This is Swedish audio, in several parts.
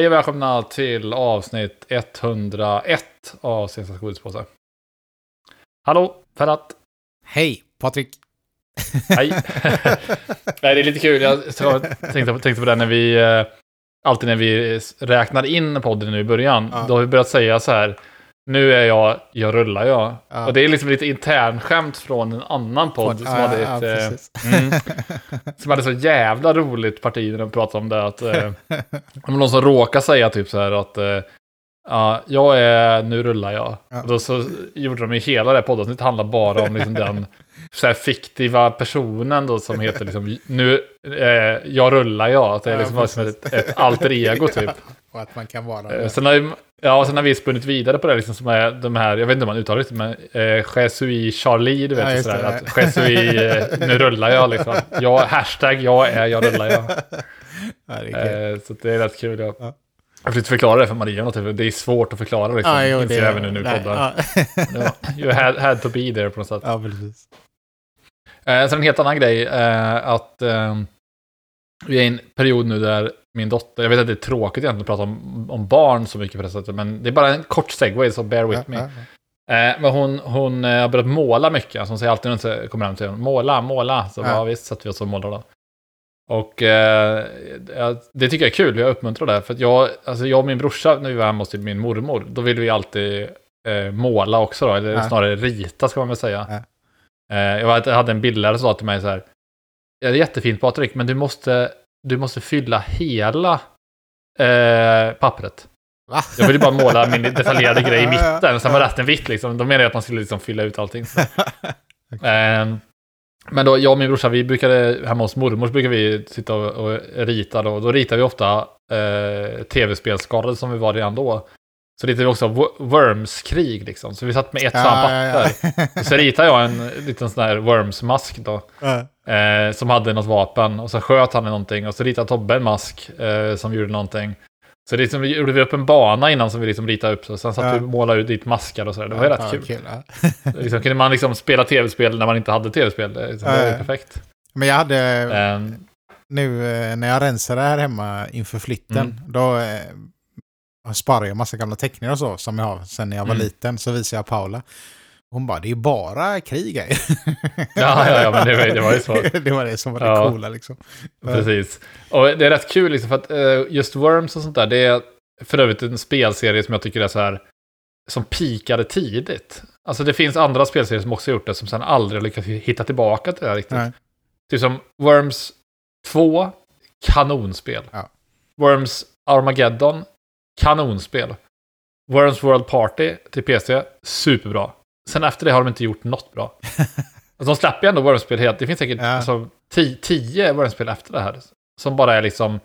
Hej och välkomna till avsnitt 101 av Senaste Godispåse. Hallå, Ferhat. Hej, Patrik. Hej. Nej, det är lite kul. Jag tänkte, tänkte på det när vi... eh, Alltid när vi räknar in podden nu i början. Ja. Då har vi börjat säga så här. Nu är jag, jag rullar jag. Ja. Och det är liksom lite internskämt från en annan podd som, hade ett, eh, precis. mm, som hade så jävla roligt parti när de pratade om det. Att, eh, om någon som råkar säga typ så här att eh, ja, jag är, nu rullar jag. Ja. Och då så gjorde de ju hela det här poddavsnittet handlar bara om liksom den så här fiktiva personen då som heter liksom nu, eh, jag rullar jag. Att det är Ja, liksom precis. ett, ett alter ego typ. Och att man kan vara Eh, det. Sen har, ju- ja, sen har vi spunnit vidare på det, liksom, som är de här, jag vet inte om man uttalar det, men eh, Jesui Charlie, du vet, Ja, sådär, det. att Jesui, eh, nu rullar jag liksom. Jag, hashtag jag är, jag rullar jag. Det är. Eh, så det är rätt kul. Ja. Ja. Jag försökte förklara det för Maria, typ. det är svårt att förklara liksom. Ja, jo, inser jag även nu när poddar. ja. You had, had to be there på något sätt. ja, precis. Eh, sen en helt annan grej, eh, att eh, vi är i en period nu där min dotter, jag vet att det är tråkigt egentligen att prata om, om barn så mycket på det sättet, men det är bara en kort segway, så bear with Ja, me. ja, Eh, men hon, hon eh, har börjat måla mycket. Alltså hon säger alltid när hon kommer hem till henne, måla, måla. Så Ja. ja. visst sätter vi oss och målar då. Och eh, ja, det tycker jag är kul, jag uppmuntrar det. För att jag, alltså jag och min brorsa, när vi var hemma hos min mormor, då ville vi alltid eh, måla också då, eller Ja. snarare rita ska man väl säga. Ja. Eh, jag hade en bildlärare som sa till mig så här, ja, det är jättefint Patrik, men du måste, du måste fylla hela eh, pappret. Va? Jag ville bara måla min detaljerade grej i Ja, ja, mitten, sen var ja. resten vitt liksom. De menade att man skulle liksom fylla ut allting. Ehm, men då, jag och min brorsa, vi brukade, hemma hos mormor, så brukade vi sitta och, och rita. Då, då ritade vi ofta eh, tv-spelsskadade som vi var redan då. Så ritade vi också Wo- Worms-krig liksom. Så vi satt med ett Ja, ja, papper. ja. Och så ritade jag en liten sån här Worms-mask då. Eh, som hade något vapen. Och så sköt han i någonting. Och så ritade Tobbe en mask eh, som gjorde någonting. Så det liksom, gjorde vi upp en bana innan som vi liksom ritade upp. Så sen satt Ja. vi och målade ut dit maskar och sådär. Det var ju Ja, rätt kul. ja. Liksom, kunde man liksom spela tv-spel när man inte hade tv-spel. Det, liksom, det var ju perfekt. Men jag hade, Ehm, nu eh, när jag rensade här hemma inför flytten, Mm. då eh, sparade jag massa gamla teckningar och så, som jag har sedan jag var Mm. liten. Så visade jag Paula. Hon bara, det är bara krig här. Ja, ja, ja, men det var- det var ju så. det var det som var det Ja. coola liksom. Precis. Och det är rätt kul liksom för att eh, just Worms och sånt där, det är för övrigt en spelserie som jag tycker är så här, som pikade tidigt. Alltså det finns andra spelserier som också gjort det, som sen aldrig lyckats hitta tillbaka till det här riktigt. Nej. Typ som Worms 2, kanonspel. Ja. Worms Armageddon, kanonspel. Worms World Party till PC, superbra. Sen efter det har de inte gjort något bra. Alltså, de släpper ju ändå Worms-spel helt. Det finns säkert Ja. alltså, ti- tio Worms-spel efter det här. Som bara är liksom...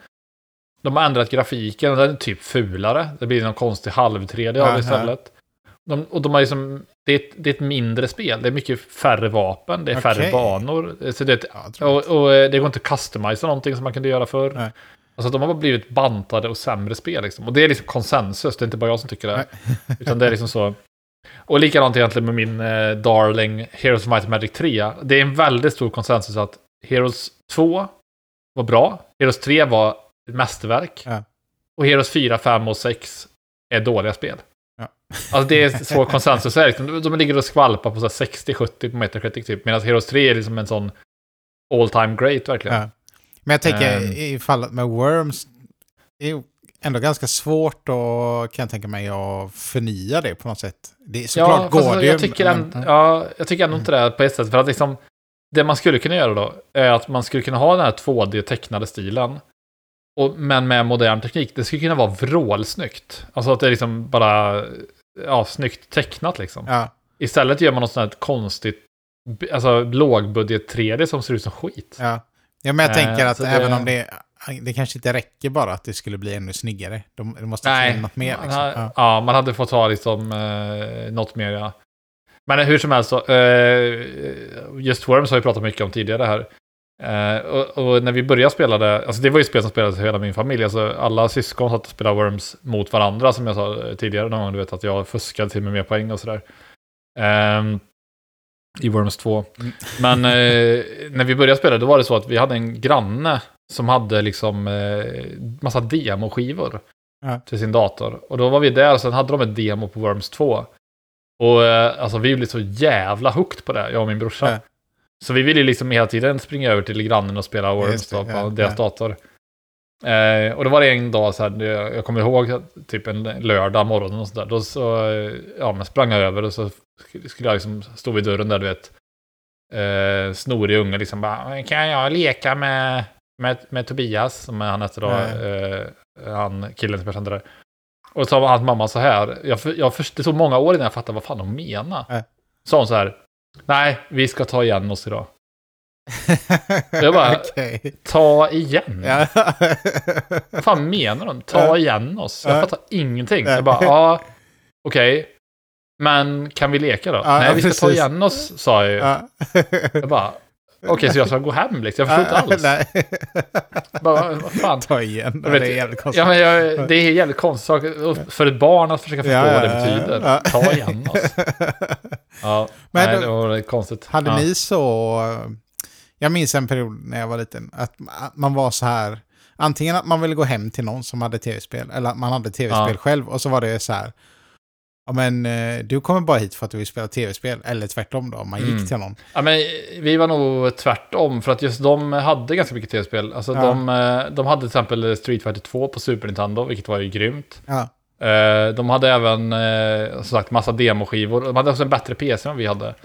De har ändrat grafiken och den är typ fulare. Det blir någon konstig halv-3D av Ja, det istället. De, och de har liksom... Det är, ett, det är ett mindre spel. Det är mycket färre vapen. Det är färre Okej. banor. Så det är ett Ja, och, och eh, det går inte att customisa någonting som man kunde göra förr. Nej. Alltså de har bara blivit bantade och sämre spel liksom. Och det är liksom konsensus, det är inte bara jag som tycker det. Utan det är liksom så. Och likadant egentligen med min eh, Darling Heroes of Might and Magic 3. Det är en väldigt stor konsensus att Heroes 2 var bra. Heroes 3 var ett mästerverk. Ja. Och Heroes 4, 5 och 6 är dåliga spel. Ja. Alltså det är så konsensus. Är liksom, de, ligger och skvalpar på så här 60-70 på Metacritic typ. Medan Heroes 3 är liksom en sån all time great verkligen. Ja. Men jag tänker Ehm. i fallet med Worms, ändå ganska svårt och kan jag tänka mig att förnya det på något sätt. Det är såklart ja, går det jag tycker, men- ändå, ja, jag tycker ändå inte det på ett sätt. För att liksom, det man skulle kunna göra då är att man skulle kunna ha den här 2D-tecknade stilen. Och, men med modern teknik. Det skulle kunna vara vrålsnyggt. Alltså att det är liksom bara ja, snyggt tecknat liksom. Ja, Istället gör man något sånt här konstigt, alltså lågbudget 3D som ser ut som skit. ja. ja, men jag Eh, tänker att så det- även om det, det kanske inte räcker bara att det skulle bli ännu snyggare. De, det måste till något mer. man Liksom. ha- Ja. ja. man hade fått ha liksom eh, något mer, ja. Men hur som helst så, eh, just Worms har vi pratat mycket om tidigare här. Eh, och, och när vi började spela det, alltså det var ju spel som spelades hela min familj, alltså alla syskon satt och spelade Worms mot varandra som jag sa eh, tidigare någon gång, du vet att jag fuskade till med mer poäng och sådär. Ehm, I Worms 2. Mm. Men eh, när vi började spela, då var det så att vi hade en granne som hade liksom eh, massa demoskivor. Ja. till sin dator. Och då var vi där och sen hade de ett demo på Worms 2. Och eh, alltså vi blev så jävla hooked på det, jag och min brorsa. Ja. Så vi ville liksom hela tiden springa över till grannen och spela Worms det, då, på ja, deras dator. Eh, och då var det en dag så här, jag kommer ihåg typ en lördag morgon och sådär. Då så, eh, ja men sprang jag över och så sk- skulle jag liksom stå vid dörren där du vet. Eh, snorig unge liksom bara, kan jag leka med, med, med Tobias, som han hette då, eh, han killen som jag kände där. Och så sa hans mamma så här, jag, jag det tog många år innan jag fattade vad fan hon menade. Ja. Sa hon så här, nej, vi ska ta igen oss idag. Jag bara- Okej. Ta igen? Ja. Vad fan menar hon? Ta igen oss? Jag Ja. fattar ingenting. Jag bara, ja, okej. Men kan vi leka då? Nej, vi ska ta precis. igen oss, sa jag ju. Ja. Jag bara, okej, så jag ska gå hem liksom? Jag förstår inte alls. Nej. Bara, vad fan? Ta igen. Jag vet- det är jävligt konstigt. Ja, men jag, det är jävligt konstig sak. Och För ett barn att försöka förstå Ja, vad det betyder. ja. Ta igen oss. Ja, Men nej, det var konstigt. Hade ja. ni så... Jag minns en period när jag var liten, att man var så här... Antingen att man ville gå hem till någon som hade tv-spel, eller att man hade tv-spel Ja. själv, och så var det så här... Ja men eh, du kommer bara hit för att du vill spela tv-spel, eller tvärtom då, om man Mm. gick till någon. Ja, men vi var nog tvärtom, för att just de hade ganska mycket tv-spel. Alltså Ja. de, eh, de hade till exempel Street Fighter 2 på Super Nintendo, vilket var ju grymt. Ja, Eh, De hade även, som sagt, massa demoskivor. De hade också en bättre PC än vi hade.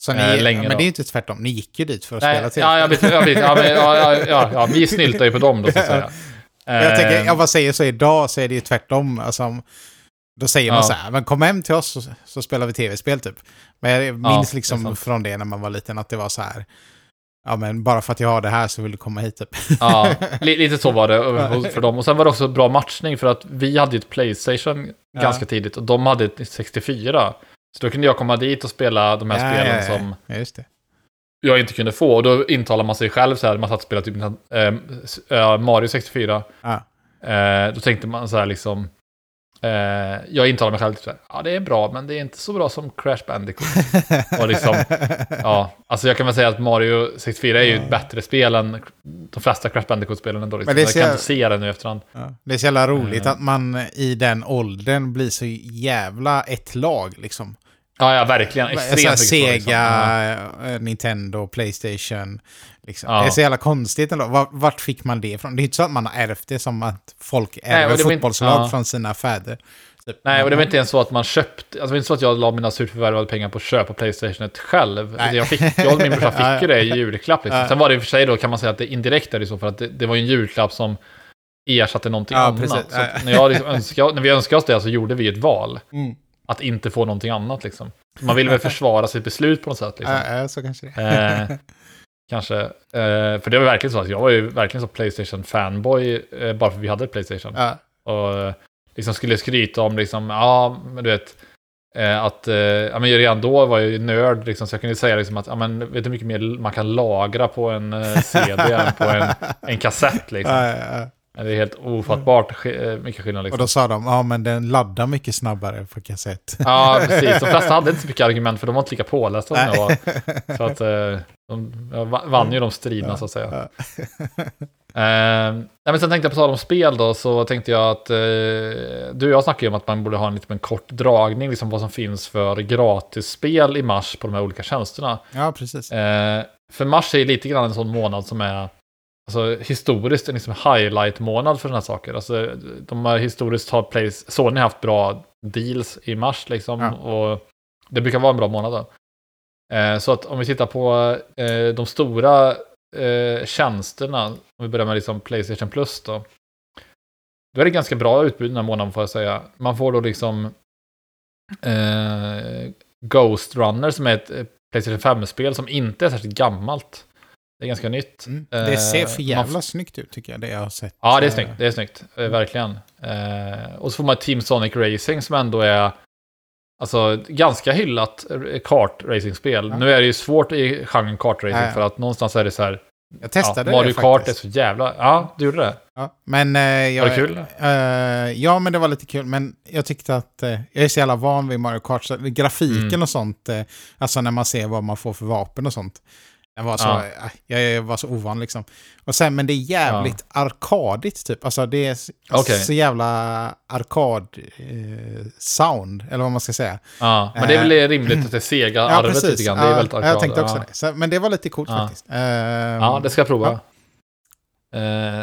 så ni, Eh, länge ja, men då. det är ju inte tvärtom, ni gick ju dit för att Nej, spela tv-spel. ja, jag vet, jag vet, ja, men, ja, ja, ja, ja, vi snyltar ju på dem då, så att säga. jag tänker, jag bara säger så idag så är det ju tvärtom. Alltså, då säger man Ja. så här, men kom hem till oss så, så spelar vi tv-spel typ. Men jag Ja, minns det är liksom sant. från det när man var liten att det var så här, ja men bara för att jag har det här så vill du komma hit typ. Ja, li- lite så var det för dem. Och sen var det också bra matchning för att vi hade ju ett Playstation Ja. ganska tidigt och de hade ett 64. Så då kunde jag komma dit och spela de här Ja, spelen ja, ja. som Ja, just det. jag inte kunde få. Och då intalar man sig själv så här, man satt och spelade typ eh, eh, Mario 64. Ja. Eh, då tänkte man så här liksom, jag intalar mig själv typ så här, ja det är bra men det är inte så bra som Crash Bandicoot. Och liksom, ja, alltså jag kan väl säga att Mario 64 är ju ett bättre spel än de flesta Crash Bandicoot-spelen ändå. Liksom. Men det Jag kan inte se det nu efterhand. Ja. Det är så jävla roligt Eh. att man i den åldern blir så jävla ett lag liksom. Ja, ja, verkligen. Extremt mycket så, Sega, liksom. Ja. eh, Nintendo, Playstation. Liksom. Ja. Det är så jävla konstigt ändå. Vart, fick man det ifrån? Det är inte så att man har ärvt det som att folk Nej, ärver det var inte- fotbollslag ja. från sina fäder. Typ. Nej, och det var inte ens så att man köpte, alltså det var inte så att jag la mina surt förvärvade pengar på att köpa Playstation själv. Nej. Jag, fick, jag och min brorsa fick ju det i julklapp. Liksom. Sen var det i och för sig då, kan man säga att det indirekt är det så, för att det, det var ju en julklapp som ersatte någonting Ja, annat. när, jag liksom önskade, när vi önskade oss det så gjorde vi ett val. Mm. Att inte få någonting annat liksom. Man ville väl försvara sitt beslut på något sätt. Liksom. Ja, ja, så kanske det är. Kanske. Eh, för det var verkligen så att jag var ju verkligen så Playstation-fanboy eh, bara för vi hade Playstation. ja. Och eh, liksom skulle skryta om liksom, ja, men du vet, eh, att, eh, ja men redan då var jag ju nörd liksom, så jag kunde säga liksom att, ja men vet du hur mycket mer man kan lagra på en eh, CD än på en, en kassett liksom. Ja, ja, ja. Det är helt ofattbart mycket skillnad Och liksom. då sa de, ja men den laddar mycket snabbare på kassett. Ja, precis. De flesta hade inte så mycket argument för de var inte lika pålästa som jag var. Så att de, vann ju de striderna så att säga. Ja. Nej, men sen tänkte jag på tal om spel då, så tänkte jag att eh, du och jag snackade ju om att man borde ha en liten kort dragning, liksom vad som finns för gratisspel i mars på de här olika tjänsterna. ja, precis. Eh, för mars är ju lite grann en sån månad som är alltså, historiskt en liksom highlight-månad för sådana här saker. Alltså, de har historiskt har Sony haft bra deals i mars liksom, Ja. och det brukar vara en bra månad då. Eh, så att om vi tittar på eh, de stora eh, tjänsterna, om vi börjar med liksom Playstation Plus då. Då är det ganska bra utbud den här månaden får jag säga. Man får då liksom Ghost Runner som är ett Playstation 5-spel som inte är särskilt gammalt. Det är ganska nytt. Mm. Det ser för man jävla snyggt ut tycker jag, det jag har sett. Ja, det är snyggt. Det är snyggt. Eh, verkligen. Och så får man Team Sonic Racing som ändå är alltså, ganska hyllat kartracingspel. Ja. Nu är det ju svårt i genren kartracing Ja, för att någonstans är det så här. Jag testade ja, Mario det Kart är faktiskt. så jävla... Ja, du gjorde det. Ja, men eh, jag... Var det kul? Eh, ja, men det var lite kul. Men jag tyckte att eh, jag är så jävla van vid Mario Kart. Så grafiken Mm. och sånt, eh, alltså när man ser vad man får för vapen och sånt. Den var så, Ja. jag, jag var så ovan liksom. Och sen, men det är jävligt arkadigt typ. Alltså det är så, Okej. så jävla arkad-sound, eller vad man ska säga. Ja, men det är väl rimligt att det är sega arvet lite grann. Det är Ja, väldigt ja, arkad. jag tänkte också ja. det. Så, men det var lite coolt Ja. faktiskt. Ehm, Ja, det ska jag prova. Eh,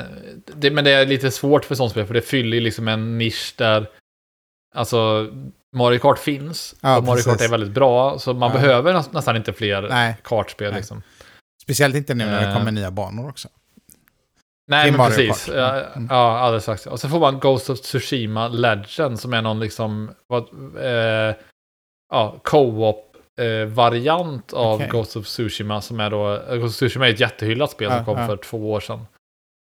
det, men det är lite svårt för sånt spel, för det fyller liksom en nisch där... Alltså, Mario Kart finns. Ja, och Mario Kart precis. är väldigt bra, så man Ja. behöver näs- nästan inte fler Nej. kartspel. Liksom. Speciellt inte nu när det Eh. kommer nya banor också. Nej, men precis. Ja, Mm. ja, alldeles strax. Och sen får man Ghost of Tsushima Legend, som är någon liksom... Vad, eh, ja, co-op-variant av Okej. Ghost of Tsushima, som är då... Ghost of Tsushima är ett jättehyllat spel Ja, som kom ja. för två år sedan.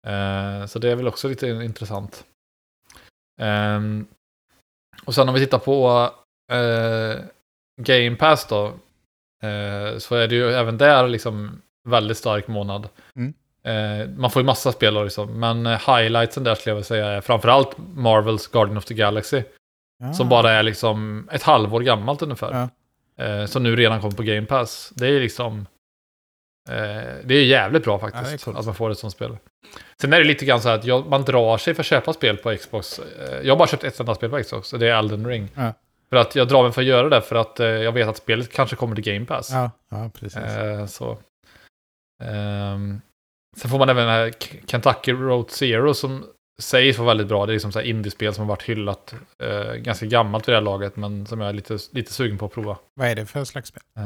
Eh, så det är väl också lite intressant. Ehm, och sen om vi tittar på eh, Game Pass då, eh, så är det ju även där liksom väldigt stark månad. Mm. Eh, man får ju massa spel då liksom, men eh, highlightsen där skulle jag vilja säga är framförallt Marvels Guardian of the Galaxy, Ja. som bara är liksom ett halvår gammalt ungefär. Ja. Eh, som nu redan kommer på Game Pass. Det är liksom... Eh, det är jävligt bra Ja, faktiskt, coolt. att man får ett sånt spel. Sen är det lite grann så här att jag, man drar sig för att köpa spel på Xbox. Eh, jag har bara köpt ett enda spel på Xbox, och det är Elden Ring. Ja. För att jag drar mig för att göra det, för att eh, jag vet att spelet kanske kommer till Game Pass. Ja, ja, precis. Eh, så. Ehm, sen får man även den här Kentucky Road Zero som sägs vara väldigt bra. Det är liksom så här indiespel som har varit hyllat eh, ganska gammalt vid det här laget, men som jag är lite, lite sugen på att prova. Vad är det för slags spel? Eh,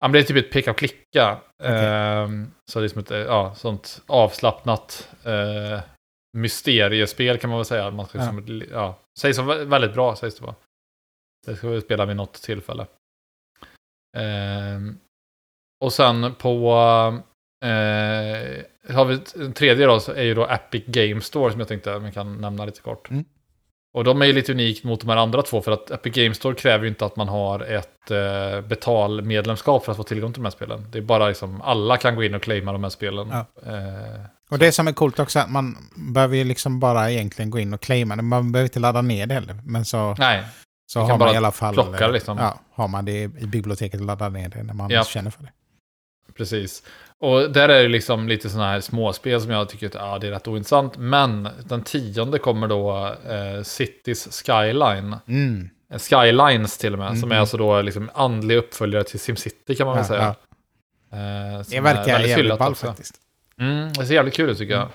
ja, men det är typ ett peka och klicka. Okej. Ehm, så det är som ett eh, ja, sånt avslappnat eh, mysteriespel kan man väl säga. Man ska Ja. liksom, ja, sägs vara väldigt bra, sägs det vara. Det ska vi spela vid något tillfälle. Ehm, och sen på... Eh, har vi en tredje då, så är ju då Epic Game Store som jag tänkte vi kan nämna lite kort. Mm. Och de är ju lite unikt mot de här andra två för att Epic Game Store kräver ju inte att man har ett eh, betalmedlemskap för att få tillgång till de här spelen. Det är bara liksom, alla kan gå in och claima de här spelen. Ja. Eh, Och det som är coolt också är att man behöver ju liksom bara egentligen gå in och claima det. Man behöver inte ladda ner det heller. Men så, nej, så har man i alla fall... plocka liksom. Ja, har man det i biblioteket och laddar ner det när man Ja. känner för det. Precis. Och där är det liksom lite sådana här småspel som jag tycker att ja, det är rätt ointressant. Men den tionde kommer då eh, Cities Skyline. Mm. Eh, Skylines till och med, som är Mm. alltså då liksom andlig uppföljare till SimCity kan man väl Ja, säga. ja. Eh, Det är verkar väldigt jävligt ball faktiskt. Mm, det ser jävligt kul ut tycker jag.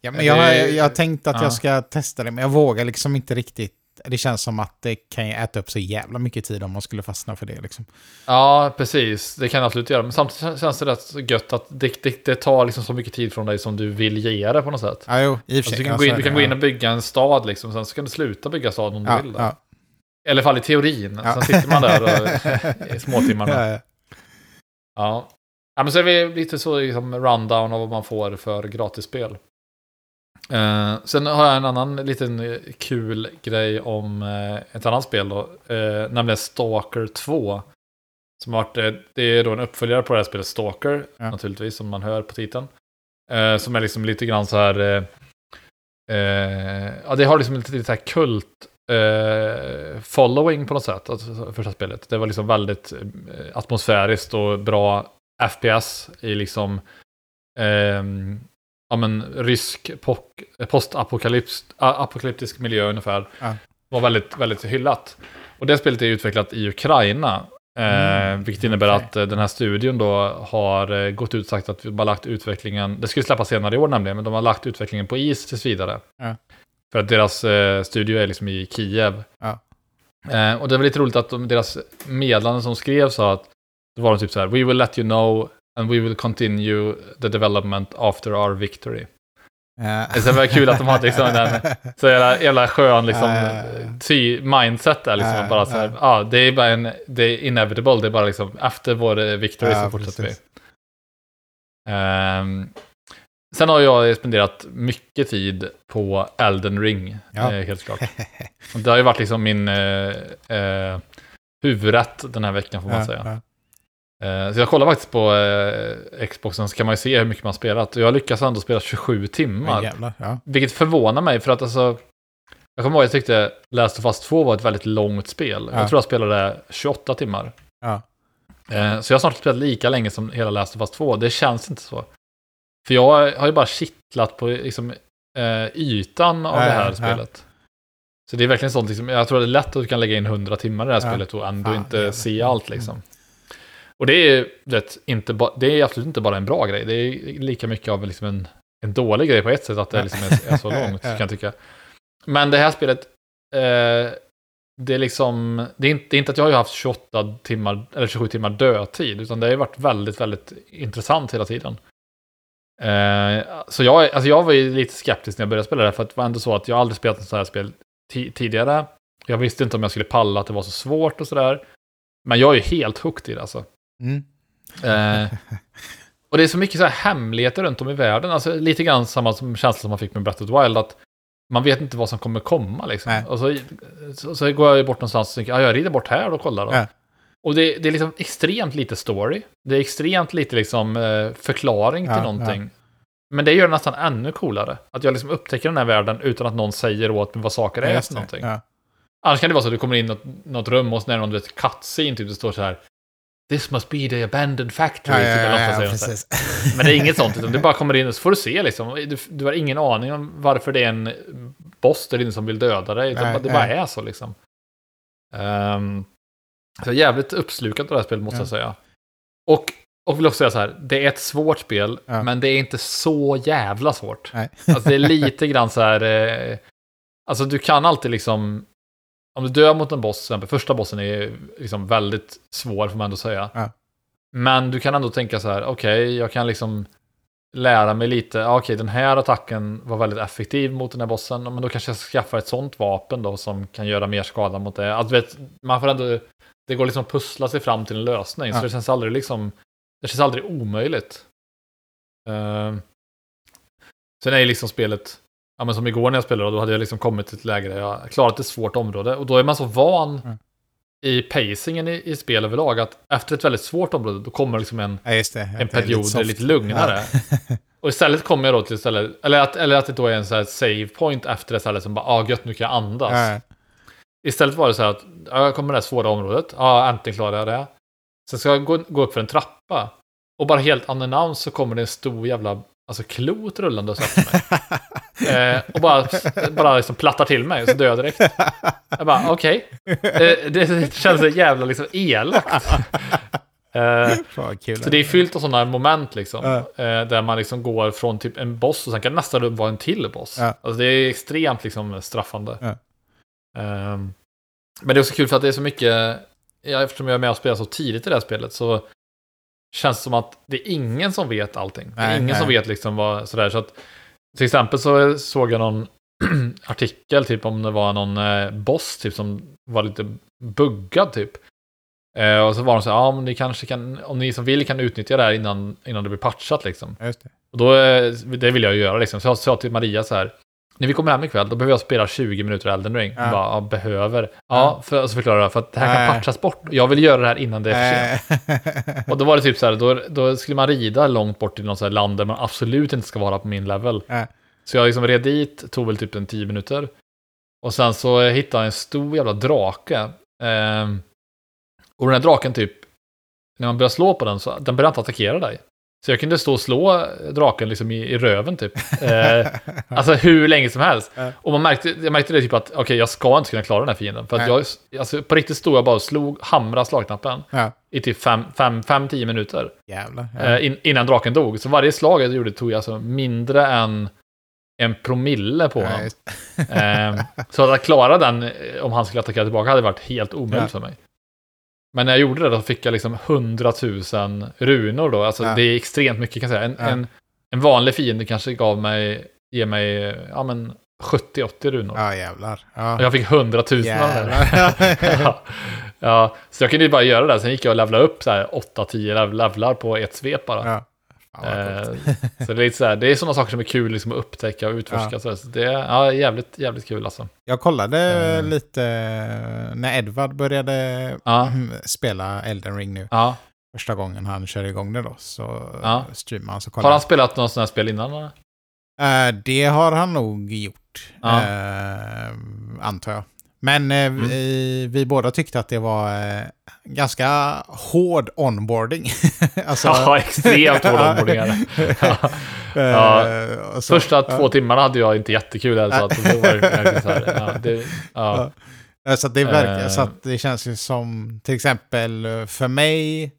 Ja, men jag, jag har tänkt att ja. jag ska testa det, men jag vågar liksom inte riktigt. Det känns som att det kan ju äta upp så jävla mycket tid om man skulle fastna för det. Liksom. Ja, precis. Det kan jag absolut göra. Men samtidigt känns det rätt gött att det, det, det tar liksom så mycket tid från dig som du vill ge det på något sätt. Ja, jo, i och för Alltså, sig. du kan, Ja, gå in, du det, kan gå in och bygga en stad liksom, sen så kan du sluta bygga staden om du Ja, vill. Det. ja. I alla fall i teorin. Ja. Sen sitter man där och, i småtimmarna. Ja. Ja. ja, men så är vi lite så liksom rundown av vad man får för gratisspel. Eh, sen har jag en annan liten eh, kul grej om eh, ett annat spel då, eh, nämligen Stalker 2. Som har varit, eh, det är då en uppföljare på det här spelet Stalker, Ja. naturligtvis, som man hör på titeln. Eh, som är liksom lite grann så här, ja det har liksom lite, lite så här kult following på något sätt, alltså, första spelet. Det var liksom väldigt atmosfäriskt och bra FPS i liksom ehm, ja, men, rysk pok- postapokalyps- a- apokalyptisk miljö ungefär. Ja. Var väldigt, väldigt hyllat. Och det spelet är utvecklat i Ukraina. Eh, Mm, vilket innebär okej. att eh, den här studion då har eh, gått ut och sagt att vi har lagt utvecklingen, det skulle släppas senare i år nämligen, men de har lagt utvecklingen på is tills vidare. Ja. För att deras eh, studio är liksom i Kiev. Ja. Eh, och det var lite roligt att de, deras meddelande som skrevs sa att då var de typ så här, we will let you know and we will continue the development after our victory. Ja. Det var kul att de hade liksom den så jävla, jävla skön liksom, Ja, ty, mindset där liksom. Ja, bara så här, ja. ja, det är bara en, det är inevitable, det är bara liksom, efter vår eh, victory så fortsätter precis. vi. Ehm, sen har jag spenderat mycket tid på Elden Ring, eh, helt klart. Det har ju varit liksom min eh, eh, huvudrätt den här veckan får man säga. Eh, Så jag kollar faktiskt på eh, Xboxen så kan man ju se hur mycket man spelat. Jag lyckas ändå spela 27 Men timmar. jävlar, ja. Vilket förvånar mig för att alltså... Jag kommer ihåg att jag tyckte Last of Us 2 var ett väldigt långt spel. Ja. Jag tror jag spelade 28 timmar. Ja. Eh, så jag har snart spelat lika länge som hela Last of Us 2. Det känns inte så. För jag har ju bara kittlat på liksom, ytan av det här spelet. Så det är verkligen sånt, liksom, jag tror det är lätt att du kan lägga in 100 timmar i det här spelet och ändå inte se allt liksom. Och det är, vet, inte det är absolut inte bara en bra grej, det är lika mycket av liksom en, en dålig grej på ett sätt att det liksom är, är så långt, kan jag tycka. Men det här spelet, eh, det är liksom, det är, inte, det är inte att jag har haft 28 timmar, eller 27 timmar dödtid, utan det har varit väldigt, väldigt intressant hela tiden. Eh, så jag, alltså jag var ju lite skeptisk när jag började spela det, för det var ändå så att jag aldrig spelat ett sånt här spel ti- tidigare. Jag visste inte om jag skulle palla att det var så svårt och sådär. Men jag är ju helt hooked i det alltså. Mm. Eh, och det är så mycket så här hemligheter runt om i världen. Alltså lite grann samma som känsla som man fick med Breath of the Wild. Att man vet inte vad som kommer komma liksom. Nej. Och så, så, så går jag bort någonstans och tänker, ja, jag rider bort här och kollar då. Ja. Och det, det är liksom extremt lite story. Det är extremt lite liksom eh, förklaring till Ja, någonting. Men det gör det nästan ännu coolare. Att jag liksom upptäcker den här världen utan att någon säger åt mig vad saker är för någonting. Ja. Annars kan det vara så att du kommer in i något, något rum och så är det någon du vet, cutscene, typ det står så här This must be the abandoned factory. Ja, typ, ja, eller ja, ja. Men det är inget sånt, utan du bara kommer in och så får du se liksom. Du, du har ingen aning om varför det är en boss där inne som vill döda dig. Utan Nej, det bara nej. är så liksom. Um, så jävligt uppslukad av det här spelet måste Ja. jag säga. Och, och vill också säga så här, det är ett svårt spel, men det är inte så jävla svårt. Alltså det är lite grann så här, eh, alltså du kan alltid liksom, om du dör mot en boss, till exempel, första bossen är liksom väldigt svår får man ändå säga. Ja. Men du kan ändå tänka så här, okej, jag kan liksom lära mig lite, okej, den här attacken var väldigt effektiv mot den här bossen, men då kanske jag ska skaffa ett sånt vapen då som kan göra mer skada mot det. Du vet, man får ändå, det går liksom att pussla sig fram till en lösning, Ja. så det känns aldrig liksom, det känns aldrig omöjligt. Uh, sen är ju liksom spelet, ja men som igår när jag spelade, då hade jag liksom kommit till ett läge där jag klarat ett svårt område, och då är man så van Mm. i pacingen i, i spel överlag, att efter ett väldigt svårt område, då kommer liksom en Ja, det. en period där det är lite lugnare. Och istället kommer jag då till istället, eller att, eller att det då är en så här save point efter det stället som bara, ah gött nu kan jag andas. Ja, ja. Istället var det så här att, ja, jag kommer det här svåra området, ja äntligen klarar jag det. Sen ska jag gå, gå upp för en trappa. Och bara helt unannounced så kommer det en stor jävla, alltså klot rullande efter mig. eh, och bara, bara liksom plattar till mig, så dör jag direkt. Jag bara, okej. Eh, det, känns så jävla liksom elakt. Eh, så det är fyllt av sådana moment liksom. Eh, där man liksom går från typ en boss och sen kan nästa rum vara en till boss. Alltså det är extremt liksom straffande. Ehm, men det är också kul för att det är så mycket, ja, eftersom jag är med och spelar så tidigt i det här spelet så känns som att det är ingen som vet allting. det är Nej, ingen nej. som vet liksom vad sådär. Så att, till exempel så såg jag någon artikel typ om det var någon eh, boss typ som var lite buggad typ. Eh, och så var de så här, ja men ni kanske kan, om ni som vill kan utnyttja det här innan, innan det blir patchat liksom. Just det. Och då, eh, det vill jag ju göra liksom. Så jag sa till Maria så här, när vi kommer hem ikväll, då behöver jag spela 20 minuter Elden Ring. Ja. bara, ja, behöver. Ja, för, så förklarar jag, för att det här kan patchas bort. Jag vill göra det här innan det är för sent. Eh, Och då var det typ så här, då, då skulle man rida långt bort till något så land där man absolut inte ska vara på min level. Så jag liksom red dit, tog väl typ en 10 minuter. Och sen så hittade jag en stor jävla drake. Ehm, och den här draken typ, när man börjar slå på den så den börjar inte attackera dig. Så jag kunde stå och slå draken liksom i, i röven typ. Eh, alltså hur länge som helst. Ja. Och man märkte, jag märkte det typ att okej, jag ska inte kunna klara den här fienden. För att jag, alltså på riktigt stod jag bara och slog, hamra slagknappen ja, i typ 5-10 minuter. jävlar. Ja. Eh, in, innan draken dog. Så varje slag jag gjorde tog jag alltså mindre än en promille på honom. Ehm, så att klara den, eh, om han skulle attackera tillbaka, hade varit helt omöjligt Ja. för mig. Men när jag gjorde det då fick jag liksom 100 000 runor då. Alltså Ja. det är extremt mycket kan jag säga. En, Ja. en, en vanlig fiende kanske gav mig, ger mig, ja men 70-80 runor. ja, jävlar. Ja. Och jag fick 100 000 av det. Ja. ja, så jag kunde ju bara göra det. Sen gick jag och levlade upp så här 8-10 lev- levlar på ett svep bara. Ja. Eh, så det är lite så här, det är sådana saker som är kul liksom, att upptäcka och utforska. Ja. Så det är ja, jävligt, jävligt kul alltså. Jag kollade Eh. lite när Edvard började Ja. mm, spela Elden Ring nu. Första gången han körde igång det då. Så Ja. streamade han så Har han spelat något sådant här spel innan? Eller? Eh, det har han nog gjort. Antar jag. Men eh, Mm. vi, vi båda tyckte att det var eh, ganska hård onboarding. alltså, Ja, extremt hård onboarding. Ja. eh, Ja. så- Första ja. två timmarna hade jag inte jättekul. Här, så att det var verkligen så här, ja, det, ja. Ja, Så, att det verkar, så att det känns ju som, till exempel för mig,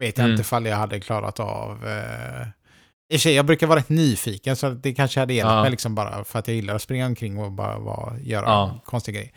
vet jag Mm. inte ifall jag hade klarat av... Eh, I och för sig, jag brukar vara rätt nyfiken så det kanske hade hjälpt Ja. mig liksom bara för att jag gillar att springa omkring och bara vara, göra Ja. konstiga grejer.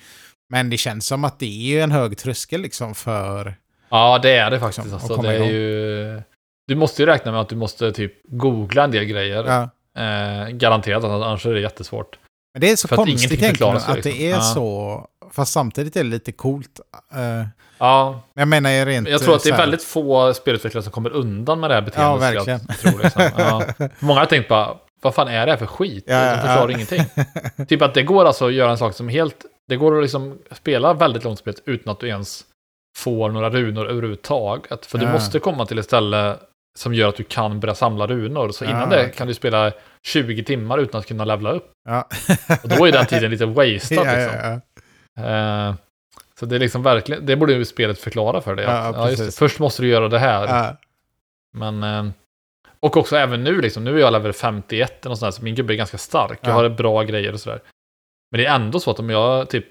Men det känns som att det är ju en hög tröskel liksom för... ja, det är det faktiskt. Liksom, Alltså, det är ju, du måste ju räkna med att du måste typ googla en del grejer. Ja. Eh, garanterat, annars är det jättesvårt. Men det är så För att konstigt ingenting egentligen ju, att det liksom. är Ja. så... Fast samtidigt är det lite coolt. Eh, men Ja, jag menar ju rent... jag tror att det är väldigt få spelutvecklare som kommer undan med det här beteendet. Ja, jag verkligen. Liksom. ja. Många har tänkt bara, vad fan är det här för skit? Ja, De förklarar ja. ingenting. Typ att det går alltså att göra en sak som helt... Det går att liksom spela väldigt långt spel utan att du ens får några runor överhuvudtaget. För du Ja. måste komma till ett ställe som gör att du kan börja samla runor. Så Ja, innan det okej. kan du spela 20 timmar utan att kunna levla upp. Ja. Och då är den tiden lite wasted ja, liksom. ja, ja. Eh, så det är liksom verkligen, det borde ju spelet förklara för dig. Ja, att, ja, det, först måste du göra det här. Ja. Men, eh, och också även nu liksom, nu är jag level 51 eller något sånt där, så min gubbe är ganska stark. Jag Ja. har bra grejer och sådär. Men det är ändå så att om jag typ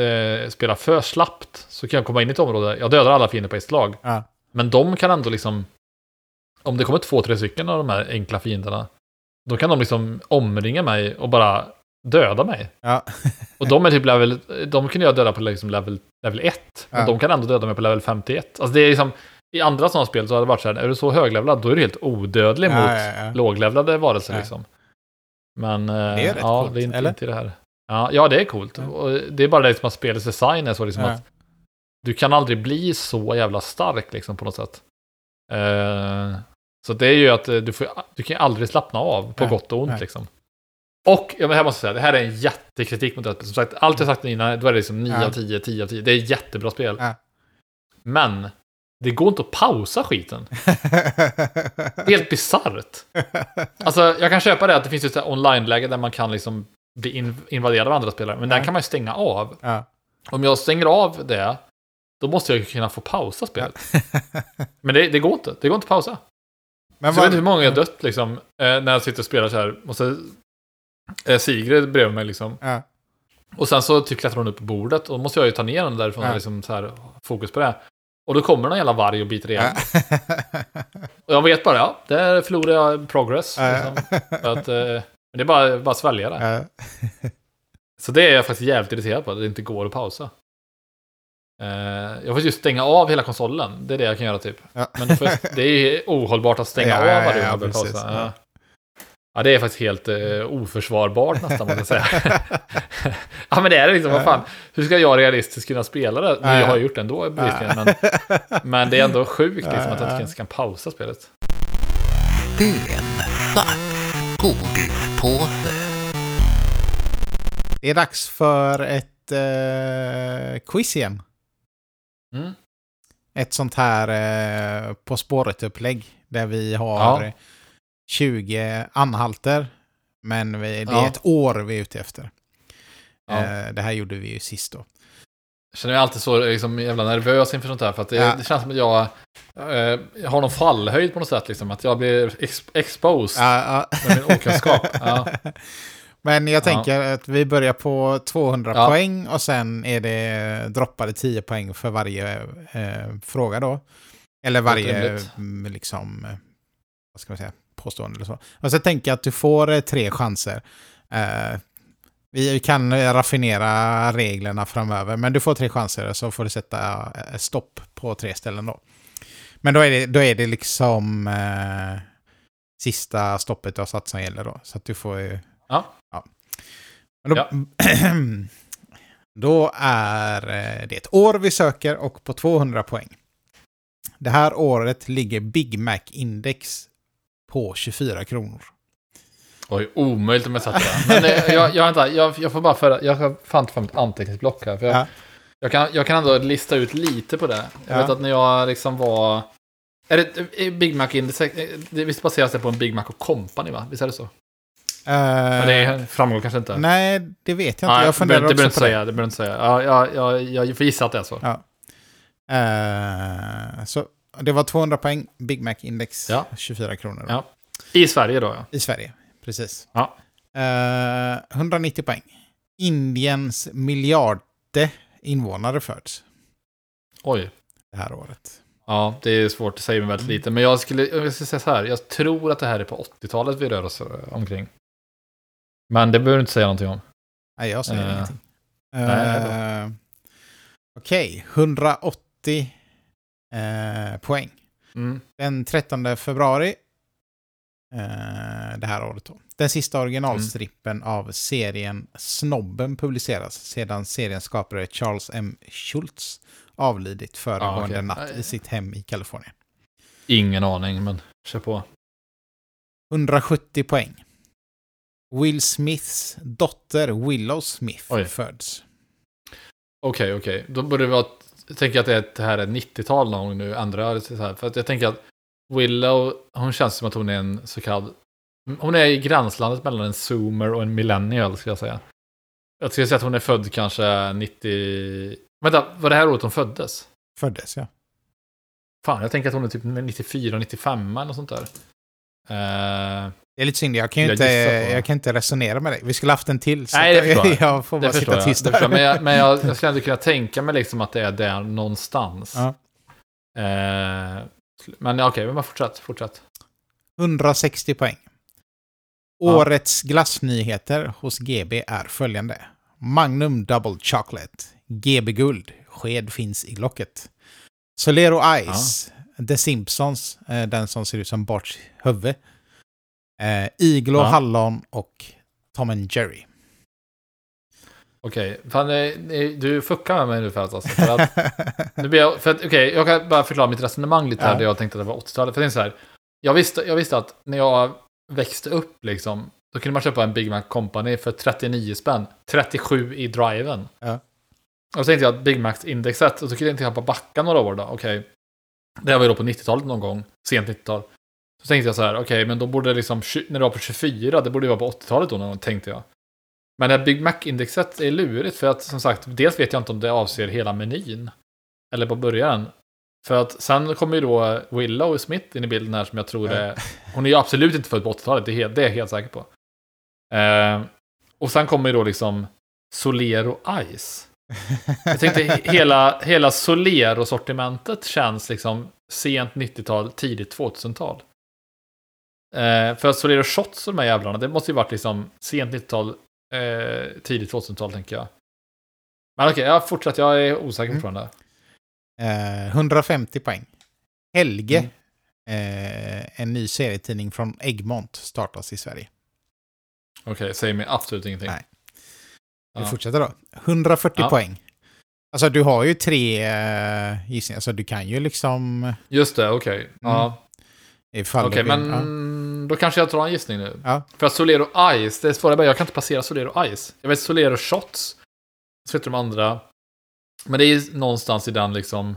eh, spelar för slappt så kan jag komma in i ett område, jag dödar alla fiender på ett slag. Ja. Men de kan ändå liksom, om det kommer två, tre stycken av de här enkla fienderna, då kan de liksom omringa mig och bara döda mig. Ja. Och de är typ level, de kunde jag döda på liksom level, level 1, men Ja. de kan ändå döda mig på level 51. Alltså det är liksom, i andra sådana spel så har det varit så här, är du så höglevlad, då är du helt odödlig Ja, mot ja, ja. låglevlade varelser liksom. Men eh, Det är ja, coolt, det är inte, eller? inte det här. Ja, ja, det är coolt. Ja. Och det är bara det liksom att spelets design är så liksom Ja. att du kan aldrig bli så jävla stark liksom på något sätt. Eh, så det är ju att eh, du, får, du kan aldrig slappna av på Nej, gott och ont liksom. Och jag här måste säga, det här är en jättekritik mot det. Som sagt, allt jag sagt innan, då är det liksom 9 Ja. av 10, 10 av 10. Det är ett jättebra spel. Men det går inte att pausa skiten. Helt bisarrt. Alltså, jag kan köpa det att det finns ett online-läge där man kan liksom bli in invaderad av andra spelare. Men Ja. den kan man ju stänga av. ja. Om jag stänger av det, då måste jag ju kunna få pausa spelet. Men det, det går inte. Det går inte att pausa. Men Så jag vet inte hur många jag dött liksom, eh, när jag sitter och spelar så här. Och så är Sigrid bredvid mig liksom. Ja. Och sen så typ klättrar hon upp på bordet. Och då måste jag ju ta ner den därifrån Ja. och liksom så här, fokus på det. Och då kommer någon jävla varg och biter igen. Ja. Och jag vet bara, ja, där förlorar jag progress. Liksom. Att, eh, men det är bara, bara att svälja det. Ja. Så det är jag faktiskt jävligt irriterad på, att det inte går att pausa. Eh, jag får just stänga av hela konsolen, det är det jag kan göra typ. Ja. Men jag, det är ohållbart att stänga Ja, av ja, varje ja, precis. pausa. Ja. Det är faktiskt helt eh, oförsvarbart nästan, måste jag säga. ja, men det är det liksom, vad fan. Hur ska jag realistiskt kunna spela det? Ja, ja. Jag har gjort det ändå, bevisligen. Men, men det är ändå sjukt liksom, att jag inte ens kan pausa spelet. Godispåse. Det är dags för ett eh, quiz igen. Mm. Ett sånt här eh, På spåret-upplägg. Där vi har Ja. 20 anhalter. Men vi, det är Ja. ett år vi är ute efter. Ja. Eh, det här gjorde vi ju sist då. Jag känner mig alltid så liksom, jävla nervös inför sånt här. För att det, Ja. det känns som att jag, eh, jag har någon fallhöjd på något sätt. Liksom, att jag blir ex exposed Ja, ja. med min okunskap. Men jag Ja. tänker att vi börjar på 200 Ja. poäng och sen är det droppade 10 poäng för varje eh, fråga då. Eller varje mm, liksom, eh, vad ska man säga, påstående eller så. Och så tänker jag att du får eh, tre chanser. Eh, vi kan raffinera reglerna framöver, men du får tre chanser så får du sätta eh, stopp på tre ställen då. Men då är det, då är det liksom eh, sista stoppet du har satt som gäller då. Så att du får ju... Ja. Men Då, Ja. då är eh, det ett år vi söker och på 200 poäng. Det här året ligger Big Mac-index på 24 kronor. Oj, omöjligt om jag satte det. Men eh, jag, jag, vänta, jag, jag får bara föra, jag har fan fram ett anteckningsblock här. För jag, Ja. jag, kan, jag kan ändå lista ut lite på det. Jag Ja. vet att när jag liksom var... Är det Big Mac Index? eh, Det visst baseras det på en Big Mac och Company va? Visst är det så? Men det framgår kanske inte. Nej, det vet jag inte. Nej, jag funderar det också på det. säga. Det behöver inte säga. Ja, ja, ja, jag får gissa att det är så. Ja. Eh, så det var 200 poäng, Big Mac-index, Ja. 24 kronor. Ja. I Sverige då, ja. I Sverige, precis. Ja. Eh, 190 poäng. Indiens miljarde invånare föds Oj. det här året. Ja, det är svårt att säga med väldigt lite. Men jag skulle, jag ska säga så här. Jag tror att det här är på 80-talet vi rör oss eh, omkring. Men det behöver du inte säga någonting om. Nej, jag säger Eh, ingenting. Uh, Okej, 180 eh, poäng. Mm. Den 13 februari eh, det här året då. Den sista originalstrippen av serien Snobben publiceras sedan seriens skapare Charles M. Schultz avlidit föregående okej. natt i sitt hem i Kalifornien. Ingen aning, men kör på. 170 poäng. Will Smiths dotter Willow Smith Oj. föds. Okej, okej. Då borde. Jag tänker att det, är, det här är 90-tal någon gång nu. Andra, så här. För att jag tänker att Willow, hon känns som att hon är en så kallad... Hon är i gränslandet mellan en zoomer och en millennial, skulle jag säga. Jag skulle säga att hon är född kanske 90... Vänta, var det här året hon föddes? Föddes, ja. Fan, jag tänker att hon är typ 94, 95 eller något sånt där. Eh, Det är lite synd, jag kan ju Jag inte, jag kan inte resonera med dig. Vi skulle haft en till. Så Nej, det förstår jag. jag får bara sitta tyst där. Men, jag, men jag, jag skulle ändå kunna tänka mig liksom att det är där någonstans. Ja. Eh, men ja, okej, men bara fortsätt, fortsätt. 160 poäng. Ja. Årets glassnyheter hos GB är följande. Magnum Double Chocolate. GB Guld. Sked finns i locket. Solero Ice. The Simpsons. eh, Den som ser ut som Barts huvud. Eh, Iglo Ja. Hallon och Tom and Jerry. Okej, fan, eh, eh, du fuckar med mig nu för att, alltså, för att Nu blir jag, för att, okej, jag kan bara förklara mitt resonemang lite här, Ja. där jag tänkte att det var 80-talet. För det är så här, jag visste, jag visste att när jag växte upp, liksom, då kunde man köpa en Big Mac Company för 39 spänn, 37 i driven. Ja. Och så tänkte jag att Big Macs indexet, och så kunde jag inte jag backa några år då, okej. Det här var ju då på 90-talet någon gång, sent 90-tal. Så tänkte jag så här, okej, men då borde det liksom, när det var på 24, det borde ju vara på 80-talet då, någon gång, tänkte jag. Men det här Big Mac-indexet är lurigt för att som sagt, dels vet jag inte om det avser hela menyn. Eller på början. För att sen kommer ju då Willow Smith in i bilden här som jag tror är... Hon är ju absolut inte född på 80-talet, det är, helt, det är jag helt säker på. Eh, och sen kommer ju då liksom Solero Ice. Jag tänkte he- hela, hela Solero-sortimentet känns liksom sent 90-tal, tidigt 2000-tal. Eh, för att Solero Shots och de här jävlarna, det måste ju varit liksom sent 90-tal, eh, tidigt 2000-tal tänker jag. Men okej, jag fortsätter, jag är osäker Mm. fortfarande. Eh, 150 poäng. Helge. Mm. Eh, en ny serietidning från Egmont startas i Sverige. Okej, säger mig absolut ingenting. Nej. Vi Ja. fortsätter då. 140 Ja. poäng. Alltså du har ju tre uh, gissningar, så du kan ju liksom... Just det, okej. Ja, Ifall okej, du vill, men då kanske jag tar en gissning nu. Ja. För att Solero Ice, det är svårare bara, jag kan inte placera Solero Ice. Jag vet Solero Shots, så vet de andra. Men det är någonstans i den liksom...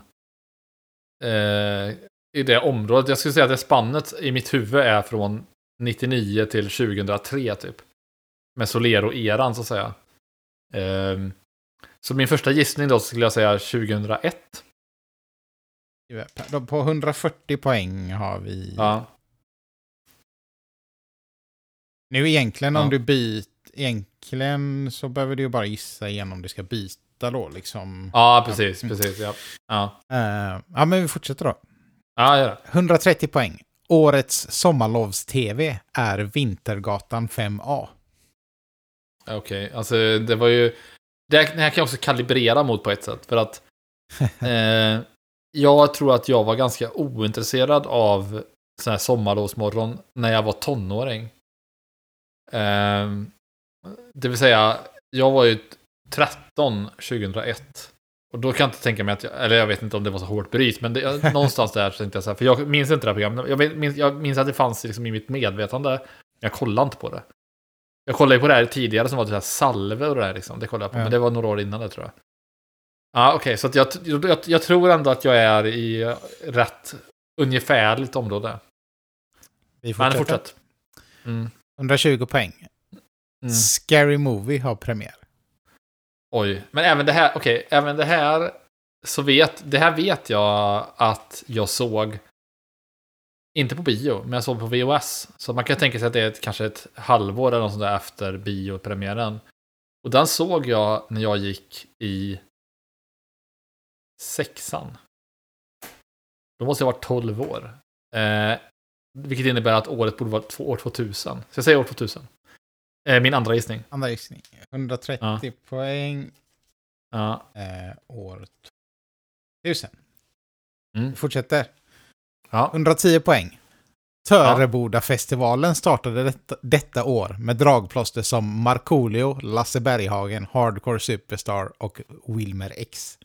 Eh, I det området. Jag skulle säga att det spannet i mitt huvud är från 99 till 2003 typ. Med Solero-eran så att säga. Ehm, så min första gissning då skulle jag säga 2001. ja. Då På 140 poäng har vi... Ja. Nu egentligen om Ja. du byter... Egentligen så behöver du ju bara gissa igen om du ska byta då liksom. Ja, precis, precis. Ja, ja. Eh, ja, men vi fortsätter då. ja det. 130 poäng. Årets sommarlovs-tv är Vintergatan 5A. Okej, alltså det var ju... Det här, det här kan jag också kalibrera mot på ett sätt. För att eh, jag tror att jag var ganska ointresserad av sån här sommarlovsmorgon när jag var tonåring. Eh, det vill säga, jag var ju 13 2001. Och då kan jag inte tänka mig att jag, eller jag vet inte om det var så hårt bryt, men det, någonstans där så tänkte jag så här, för jag minns inte det här programmet. Jag vet- minns, jag minns att det fanns liksom i mitt medvetande, men jag kollade inte på det. Jag kollade ju på det här tidigare som var det här salve och det där liksom. Det kollade jag på, Ja. men det var några år innan det tror jag. Ja, okej, så att jag, jag, jag tror ändå att jag är i rätt ungefärligt område. Vi Men fortsätter. fortsätt. Mm. 120 poäng. Mm. Scary Movie har premiär. Oj, men även det här, okej, även det här så vet, det här vet jag att jag såg, inte på bio, men jag såg på VOS. Så man kan tänka sig att det är ett, kanske ett halvår eller något sånt där efter biopremiären. Och den såg jag när jag gick i sexan. Då måste jag vara 12 år. Eh, vilket innebär att året borde vara två- år 2000. Så jag säger år 2000. Eh, min andra gissning. Andra gissning. 130 Ja. poäng Ja. eh, år 1000. Mm. Vi fortsätter. Ja. 110 poäng. Törebodafestivalen startade detta, detta år med dragplåster som Markoolio, Lasse Berghagen, Hardcore Superstar och Wilmer X.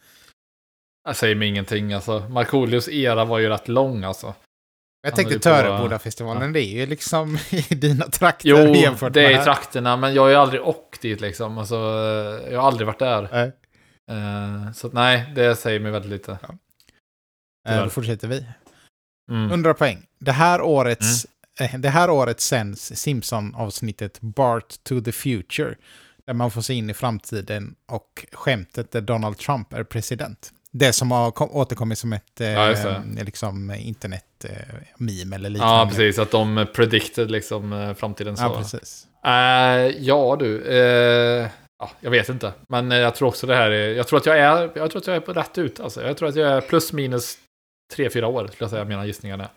Jag säger mig ingenting alltså. Markoolios era var ju rätt lång alltså. Jag tänkte Törebodafestivalen, det är ju liksom i dina trakter Jo, jämfört det är med i trakterna, men jag har ju aldrig åkt dit liksom. Alltså, jag har aldrig varit där. Nej. Eh, så att, nej, det säger mig väldigt lite. Eh, Tyvärr. Då fortsätter vi. Mm. 100 poäng. Det här årets, eh, det här året sänds Simpson-avsnittet Bart to the Future. Där man får se in i framtiden och skämtet där Donald Trump är president. Det som har kom, återkommit som ett eh, Ja, det. liksom, internet-meme eller liknande. Ja, precis. Att de predicted liksom eh, framtiden så. Ja, precis. Eh, ja, du. eh, ja, jag vet inte. Men eh, jag tror också det här är... Jag tror att jag är, jag tror att jag är på rätt ut. Alltså. Jag tror att jag är plus minus tre fyra år, skulle jag säga, mina gissningar är.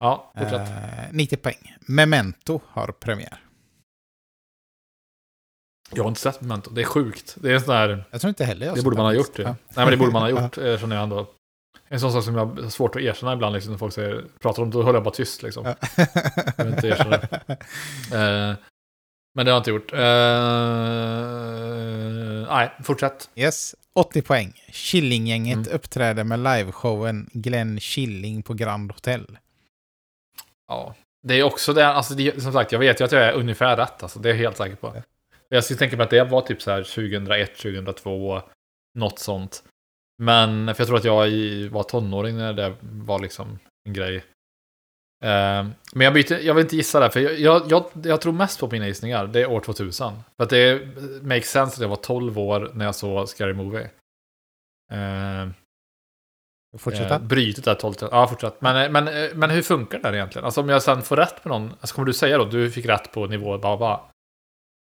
Ja, fortsätt. Eh, 90 poäng. Memento har premiär. Jag har inte sett Memento. Det är sjukt. Det är en sån här... Jag tror inte heller jag Det borde man ha gjort. Det. Ja. Nej, men det borde man ha gjort, eh, känner jag ändå. En sån sak som jag har svårt att erkänna ibland, liksom, när folk säger, pratar om det, då håller jag bara tyst. Liksom. Ja. Jag vill inte erkänna det. Eh, men det har jag inte gjort. Eh, nej, fortsätt. Yes, 80 poäng. Killinggänget Mm. uppträder med liveshowen Glenn Killing på Grand Hotel. Ja. Det är också det, alltså det, som sagt, jag vet ju att jag är ungefär rätt. Alltså, det är jag helt säker på. Ja. Jag skulle tänka mig att det var typ så här 2001, 2002, något sånt. Men, för jag tror att jag var tonåring när det var liksom en grej. Eh, men jag, byter, jag vill inte gissa där, för jag, jag, jag, tror mest på mina gissningar. Det är år 2000. För att det makes sense att jag var 12 år när jag såg Scary Movie. Eh, Fortsätta. Eh, brytet där 12 Ja, fortsätt. Men, men, men hur funkar det här egentligen? Alltså om jag sen får rätt på någon, alltså kommer du säga då, du fick rätt på nivå bara.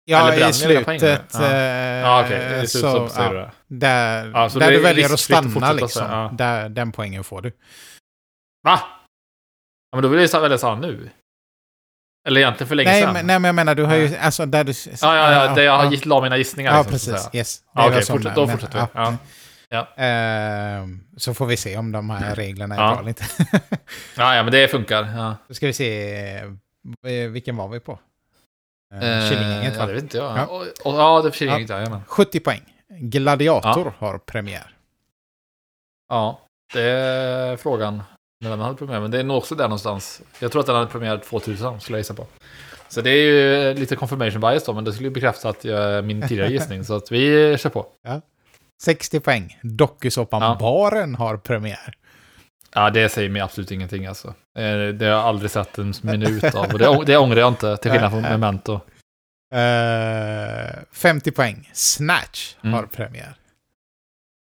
Ja, i slutet. Ja. eh, Ja, okej, i slutet så, ja. Där, Ja, så där du väljer att att stanna fortsätta liksom. säga, ja. Där, den poängen får du. Va? Ja, men då vill jag välja samma nu. Eller egentligen för länge Nej sedan. men, nej, men jag menar, du har ju... Alltså, där du... Ja, ja, ja, det jag har gitt la mina gissningar. Ja, liksom, att precis. säga. Yes. Ja, Okej, som fortsätt, då men- fortsätter vi. Ja. Ja. Ja. Ehm, så får vi se om de här reglerna är Ja. bra eller inte. Ja, ja, men det funkar. Ja. Då ska vi se, eh, vilken var vi på? Eh, Killinggänget ja, va? det vet inte jag. Ja. Och, och, ja, det är Killinggänget, ja. jajamän. 70 poäng. Gladiator har premiär. Ja, det är frågan när den hade premiär. Men det är nog också där någonstans. Jag tror att den hade premiär 2000, skulle jag gissa på. Så det är ju lite confirmation bias då, men det skulle ju bekräfta att jag min tidigare gissning. Så att vi kör på. 60 poäng. Dokusåpan Ja. Baren har premiär. Ja, det säger mig absolut ingenting alltså. Eh, Det har jag aldrig sett en minut av. Och det, ångrar jag inte, till skillnad från. Memento. Eh, 50 poäng. Snatch Mm. har premiär.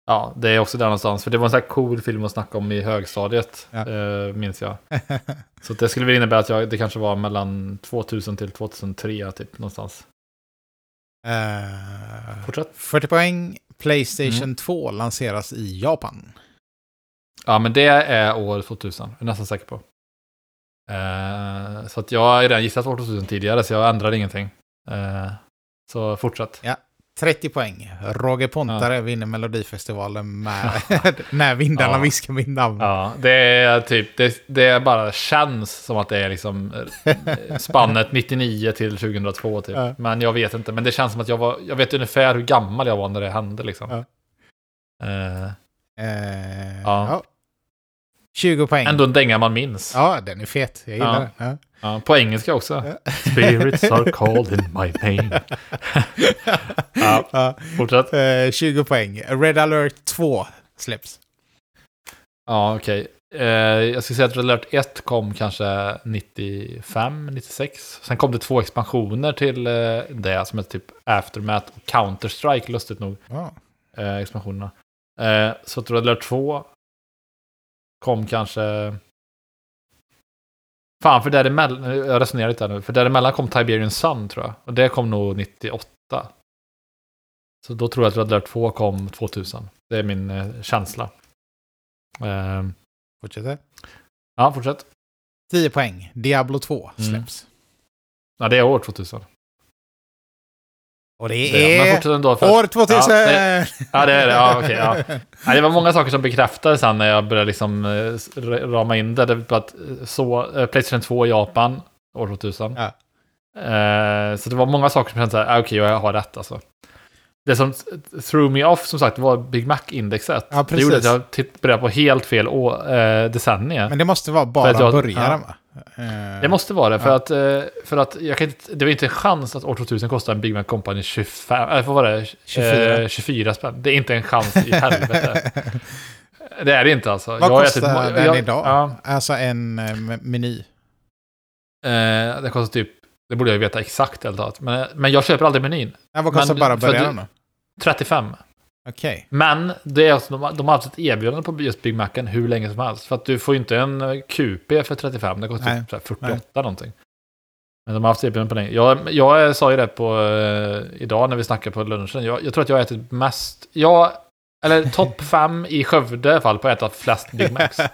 Ja, det är också där någonstans. För det var en sån här cool film att snacka om i högstadiet, Ja. eh, minns jag. Så det skulle väl innebära att jag, det kanske var mellan 2000 till 2003, typ någonstans. Eh, Fortsätt. 40 poäng. Playstation Mm. 2 lanseras i Japan. Ja, men det är år 2000. Jag är nästan säker på. Eh, så att jag har redan gissat år 2000 tidigare, så jag ändrar ingenting. Eh, så fortsätt. 30 poäng. Roger Pontare vinner Melodifestivalen med När vindarna Ja. viskar mitt namn. Ja, det är typ, det, det bara känns som att det är liksom eh, spannet 99 till 2002 typ. Ja. Men jag vet inte, men det känns som att jag var, jag vet ungefär hur gammal jag var när det hände liksom. Ja. Eh, Ja. ja. 20 poäng. ändå en dänga man minns. Ja, den är fet. Jag gillar Ja. den. Ja. På engelska också. Spirits are called in my name. Ja. Fortsätt. Eh, 20 poäng. Red alert 2 släpps. Ja, okej. Eh, jag skulle säga att Red Alert 1 kom kanske 95, 96. Sen kom det två expansioner till eh, det som heter typ Aftermath och Counter-Strike, lustigt nog. Ja. Eh, expansionerna. Eh, så Alert 2 kom kanske... Fan, för däremellan, jag resonerar lite här nu, för däremellan kom Tiberian Sun tror jag. Och det kom nog 98. Så då tror jag att Red Alert 2 kom 2000. Det är min eh, känsla. Eh, Fortsätter. ja, fortsätt. 10 poäng. Diablo 2 Mm. släpps. Ja, det är år 2000. Och det Det är, fortsätt ändå. För, år 2000! Ja, det, ja, det är det. Ja, okej, ja. Nej, det var många saker som bekräftades sen när jag började liksom eh, rama in det. det att eh, så, eh, Playstation 2 i Japan, år 2000. Ja. Eh, så det var många saker som kände så här, ah, okej, jag har rätt alltså. Det som threw me off som sagt var Big Mac-indexet. Ja, det gjorde att jag började på helt fel å, eh, decennium. Men det måste vara bara jag- början, ja. va? Eh, Det måste vara det, för Ja. att, eh, för att jag kan inte, det var inte en chans att år 2000 kostade en Big Mac Company 25, äh, vad var det? 24. Eh, 24 spänn. Det är inte en chans i helvete. det är det inte alltså. Vad har kostar ätit den jag- idag? Ja, Alltså en eh, me- meny. eh, det kostar typ, det borde jag ju veta exakt helt. Men, men jag köper aldrig menyn. Ja, vad kostar Men bara början då? 35. Okej. Men det är alltså, de, de har haft ett erbjudande på just Big Macen hur länge som helst. För att du får ju inte en eh, QP för 35, det kostar Nej. typ så här 48 någonting. Men de har haft erbjudande på länge. Jag, jag sa ju det på eh, idag när vi snackade på lunchen. Jag, jag tror att jag har ätit mest, jag, eller topp fem i Skövde i alla fall på att äta flest Big Macs.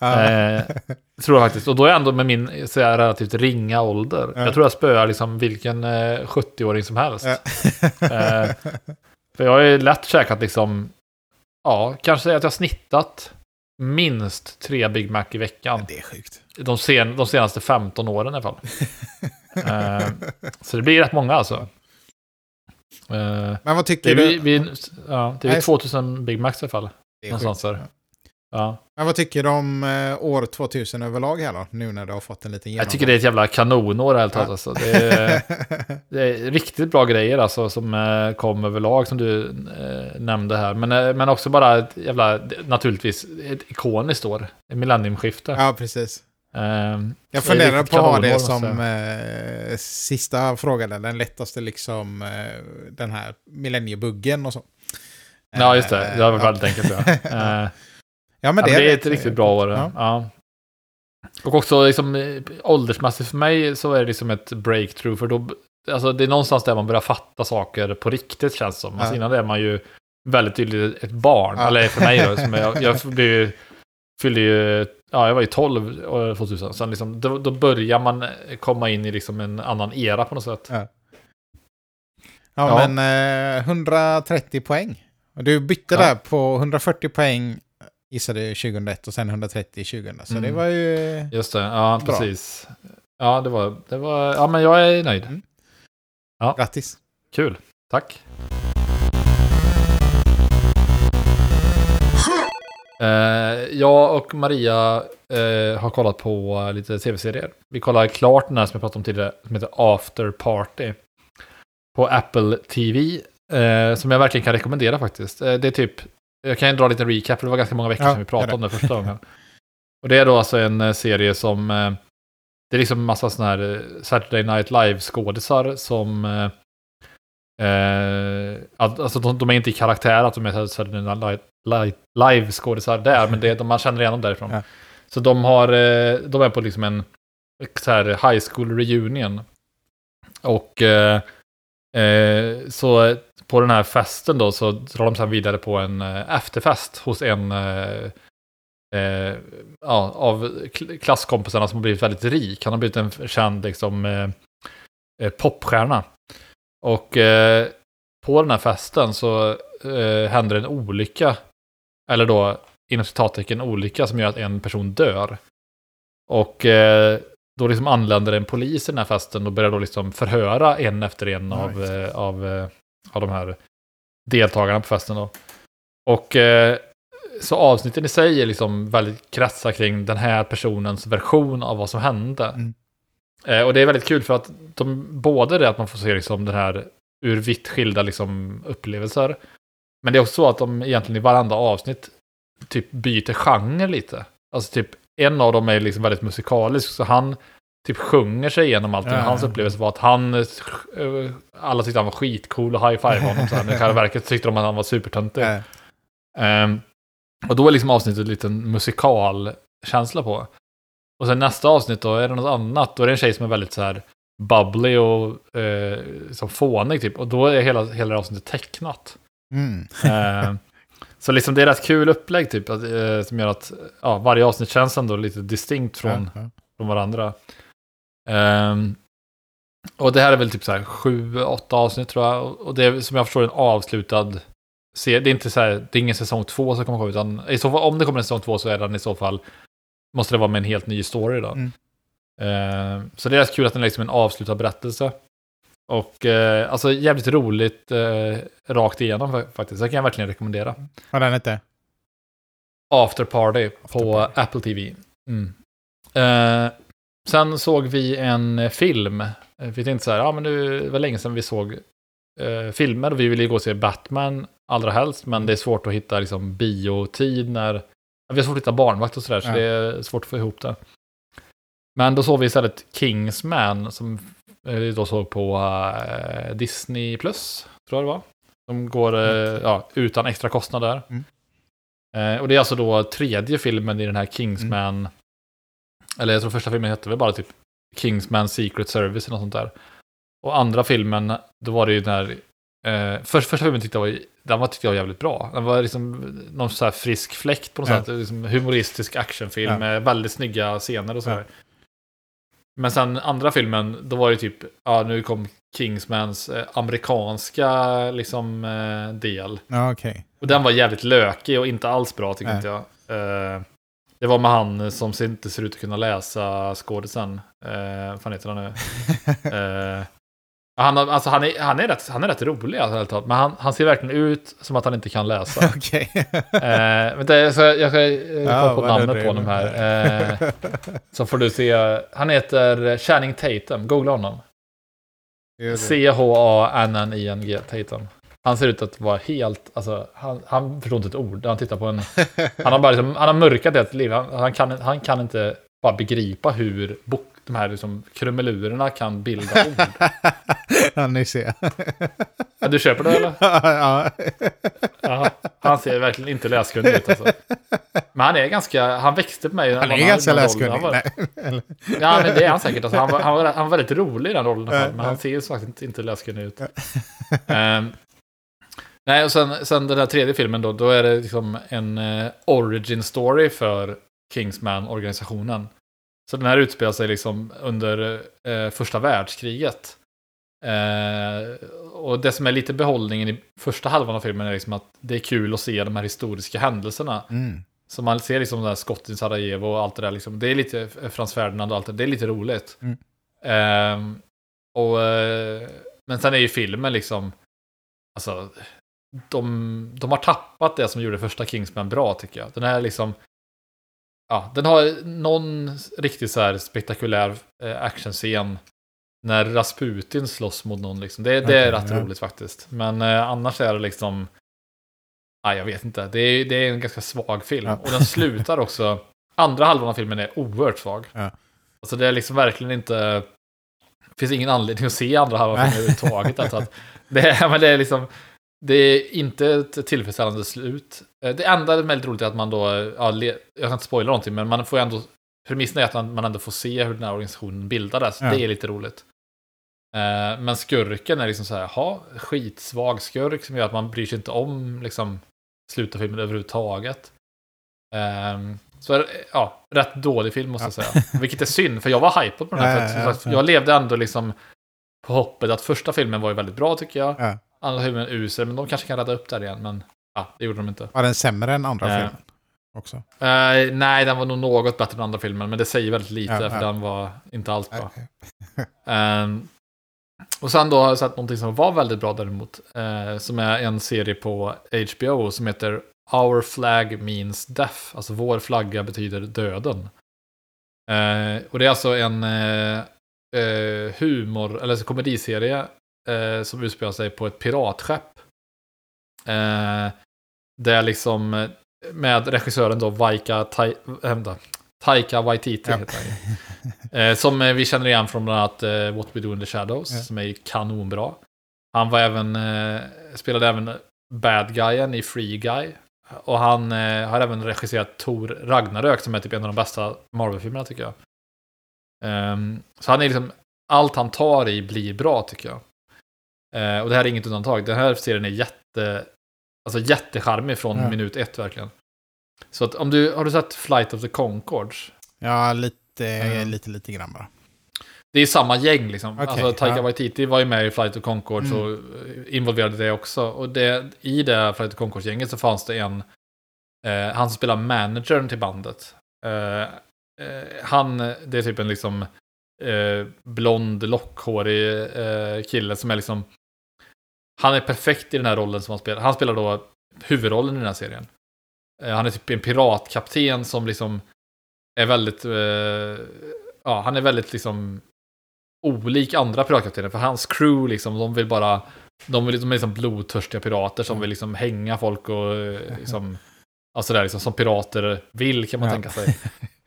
Eh, tror jag faktiskt. Och då är jag ändå med min så här, relativt ringa ålder. Ja. Jag tror jag spöar liksom vilken eh, 70-åring som helst. Eh, för jag har ju lätt käkat liksom, ja, kanske säga att jag har snittat minst tre Big Mac i veckan. det är sjukt. De, sen, de senaste 15 åren i alla fall. Eh, så det blir rätt många alltså. Eh, Men vad det tycker är, du? vi, vi, ja, det är Nej. 2000 Big Macs i alla fall. Det är sjukt. där. Ja. Men vad tycker du om eh, år 2000 överlag här då? Nu när du har fått en liten Jag tycker det är ett jävla kanonår helt Ja. Alltså. Det, är, det är riktigt bra grejer alltså, som eh, kom överlag som du eh, nämnde här. Men, men också bara ett jävla, naturligtvis, ett ikoniskt år. Ett millenniumskifte. ja, precis. Eh, Jag funderar på att ha det som eh, sista frågan, den lättaste liksom, eh, den här millenniebuggen och så. Ja, just det. Det var väldigt enkelt. Ja. Ja, men ja, det, det är ett riktigt bra år. Ja. Ja. Och också liksom, eh, åldersmässigt för mig så är det liksom ett breakthrough. För då, alltså, det är någonstans där man börjar fatta saker på riktigt känns det som. Alltså, Ja. innan det är man ju väldigt tydligt ett barn. Ja. Eller för mig då. Som jag, jag blev ju, fyllde ju, ja jag var ju 12 år 2000. Sen liksom, då, då börjar man komma in i liksom en annan era på något sätt. Ja, Ja. men eh, 130 poäng. Du bytte Ja. där på 140 poäng gissade 2001 och sen 130 2000. Så Mm. det var ju... Just det, ja Bra. precis. Ja, det var, det var, ja men jag är nöjd. Mm. Ja. Grattis. Kul, tack. Eh, jag och Maria eh, har kollat på lite tv-serier. Vi kollade klart den här som jag pratade om tidigare, som heter After Party. På Apple TV, eh, som jag verkligen kan rekommendera faktiskt. Eh, det är typ, jag kan ju dra lite recap, för det var ganska många veckor Ja, sedan vi pratade om det första gången. Och det är då alltså en eh, serie som, eh, det är liksom en massa sådana här eh, Saturday Night Live-skådisar som eh, alltså de, de är inte i karaktär att de är Saturday Night Live- Live-skådisar där, men det är de man känner igen dem därifrån. Ja. Så de, har, de är på liksom en så här high school reunion. Och eh, eh, så på den här festen då så drar de sen vidare på en eh, efterfest hos en eh, eh, ja, av kl- klasskompisarna som har blivit väldigt rik. Han har blivit en känd liksom, eh, eh, popstjärna. Och eh, på den här festen så eh, händer en olycka. Eller då inom citattecken olycka som gör att en person dör. Och eh, då liksom anländer en polis i den här festen och börjar då liksom förhöra en efter en av, Nice. eh, av, eh, av de här deltagarna på festen då. Och eh, så avsnitten i sig är liksom väldigt kretsar kring den här personens version av vad som hände. Mm. Och det är väldigt kul för att de, både det att man får se liksom den här ur vitt skilda liksom upplevelser. Men det är också så att de egentligen i varandra avsnitt typ byter genre lite. Alltså typ en av dem är liksom väldigt musikalisk, så han typ sjunger sig igenom allting. Ja. Hans upplevelse var att han, eh, alla tyckte han var skitcool och high-five honom. Så här. I själva verket tyckte de att han var supertöntig. Eh, Ehm, och då är liksom avsnittet lite en musikalkänsla på. Och sen nästa avsnitt då är det något annat. Då är det en tjej som är väldigt så här bubbly och eh, som fånig typ. Och då är hela, hela avsnittet tecknat. Mm. Ehm, så liksom det är rätt kul upplägg typ. Att, eh, som gör att ja, varje avsnitt känns ändå lite distinkt från, Ja, ja. från varandra. Ehm, och det här är väl typ så här sju, åtta avsnitt tror jag. Och- det är som jag förstår en avslutad serie. Det är inte så här, det är ingen säsong två som kommer komma utan i så fall, om det kommer en säsong två så är den i så fall, måste det vara med en helt ny story då. Mm. Ehm, så det är rätt kul att den är liksom en avslutad berättelse. Och eh, alltså jävligt roligt eh, rakt igenom fa- faktiskt. Det kan jag verkligen rekommendera. Vad den hette? After Party After på Party. Apple TV. Mm. Eh, sen såg vi en film. Eh, Vi tänkte så här, ja men det var länge sedan vi såg eh, filmer och vi ville ju gå och se Batman allra helst, men det är svårt att hitta liksom, biotid när... Vi har svårt att hitta barnvakt och sådär, så Ja. det är svårt att få ihop det. Men då såg vi istället Kingsman, som vi då såg på eh, Disney Plus, tror jag det var. Som går eh, ja, utan extra kostnader. Mm. Eh, och det är alltså då tredje filmen i den här Kingsman. Mm. Eller jag tror första filmen hette väl bara typ Kingsman Secret Service eller något sånt där. Och andra filmen, då var det ju den här... Eh, för, första filmen tyckte jag var, den var, tyckte jag var jävligt bra. Den var liksom någon så här frisk fläkt på något Ja. sätt. Liksom humoristisk actionfilm Ja. med väldigt snygga scener och så Ja. Men sen andra filmen, då var det typ, ja nu kom Kingsmans eh, amerikanska liksom eh, del. Ja, okej. Och den var jävligt lökig och inte alls bra tycker Nej. inte jag. Eh, det var med han som inte ser ut att kunna läsa skådisen. Vad fan heter han nu? Eh, han, alltså, han, är, han, är rätt, han är rätt rolig alltså, men han, han ser verkligen ut som att han inte kan läsa. Okej. uh, vänta, jag jag ska eh, kolla på vad namnet på honom är. här. Eh, så får du se. Han heter Channing Tatum, googla honom. C-H-A-N-N-I-N-G, Tatum. Han ser ut att vara helt, alltså, han, han förstår inte ett ord. Han tittar på en, han har bara liksom, han har mörkat ett liv. Han, han, kan, han kan inte bara begripa hur bok, de här liksom, krumelurerna kan bilda ord. Ja, ni ser. Ja, du köper det eller? ja. Ja, han ser verkligen inte läskunnig ut alltså. Men han är ganska, han växte på mig. Han är ganska läskunnig. Var- Nej, Ja, men det är han säkert. Alltså, han, var, han, var, han var väldigt rolig i den rollen. Ja, Men han ser ju faktiskt inte, inte läskunnig ut. Ehm, nej, och sen, sen den där tredje filmen då, då är det liksom en eh, origin story för Kingsman-organisationen. Så den här utspelar sig liksom under eh, första världskriget. Eh, och det som är lite behållningen i första halvan av filmen är liksom att det är kul att se de här historiska händelserna. Mm. Så man ser liksom det här skottet i Sarajevo och allt det där. Liksom. Det är lite Frans Ferdinand och allt det Det är lite roligt. Mm. Ehm, och, eh, men sen är ju filmen liksom... Alltså, de, de har tappat det som gjorde första Kingsman bra tycker jag. Den är liksom... Ja, den har någon riktigt så här spektakulär eh, actionscen. När Rasputin slåss mot någon liksom. Det, det är Okej, rätt ja. roligt faktiskt. Men eh, annars är det liksom... Nej, jag vet inte. Det är, det är en ganska svag film. Ja. Och den slutar också... Andra halvan av filmen är oerhört svag. Ja. Alltså det är liksom verkligen inte... Det finns ingen anledning att se andra halvan av filmen överhuvudtaget. Alltså att det, är, men det är liksom... Det är inte ett tillfredsställande slut. Eh, Det enda som är väldigt roligt är att man då... Ja, jag kan inte spoila någonting, men man får ju ändå... Premissen är att man ändå får se hur den här organisationen bildades. Ja. Det är lite roligt. Eh, Men skurken är liksom så här, ha skitsvag skurk som gör att man bryr sig inte om liksom slutet av filmen överhuvudtaget. Ehm, Så är det, ja, rätt dålig film måste jag säga. Vilket är synd, för jag var hypad på den här. Ja, ja, ja. Jag levde ändå liksom på hoppet att första filmen var ju väldigt bra tycker jag. Ja. Andra filmen usel, men de kanske kan rädda upp där igen. Men ja, det gjorde de inte. Var den sämre än andra Ja. filmen? Också? Eh, nej, den var nog något bättre än andra filmen, men det säger väldigt lite, Ja, för ja. den var inte alls bra. Ehm, och sen då har jag sett någonting som var väldigt bra däremot. eh, som är en serie på HBO som heter Our Flag Means Death. Alltså vår flagga betyder döden. Eh, och det är alltså en eh, eh, humor, eller alltså komediserie eh, som utspelar sig på ett piratskepp. Eh, där liksom, eh, med regissören då Vaika Tai, äh, Taika Waititi Ja. heter han eh, Som eh, vi känner igen från bland annat eh, What We Do In The Shadows, Ja. som är kanonbra. Han var även, eh, spelade även Bad Guyen i Free Guy. Och han eh, har även regisserat Thor Ragnarök, som är typ en av de bästa Marvel-filmerna tycker jag. Ehm, så han är liksom, allt han tar i blir bra tycker jag. Eh, och det här är inget undantag. Den här serien är jätte, alltså jättecharmig från Ja. minut ett verkligen. Så att om du, har du sett Flight of the Conchords? Ja, lite, Ja. lite, lite grann bara. Det är samma gäng liksom. Okej, alltså Taika ja. Waititi var ju med i Flight of Conchords Mm. och involverade det också. Och det, i det Flight of Conchords-gänget så fanns det en, eh, han som spelar managern till bandet. Eh, eh, han, det är typ en liksom eh, blond, lockhårig eh, kille som är liksom, han är perfekt i den här rollen som han spelar. Han spelar då huvudrollen i den här serien. Eh, han är typ en piratkapten som liksom är väldigt, eh, ja, han är väldigt liksom olik andra piratkaptener. För hans crew liksom, de vill bara, de, vill, de är liksom blodtörstiga pirater som vill liksom hänga folk och eh, liksom, alltså där liksom som pirater vill kan man Ja. tänka sig.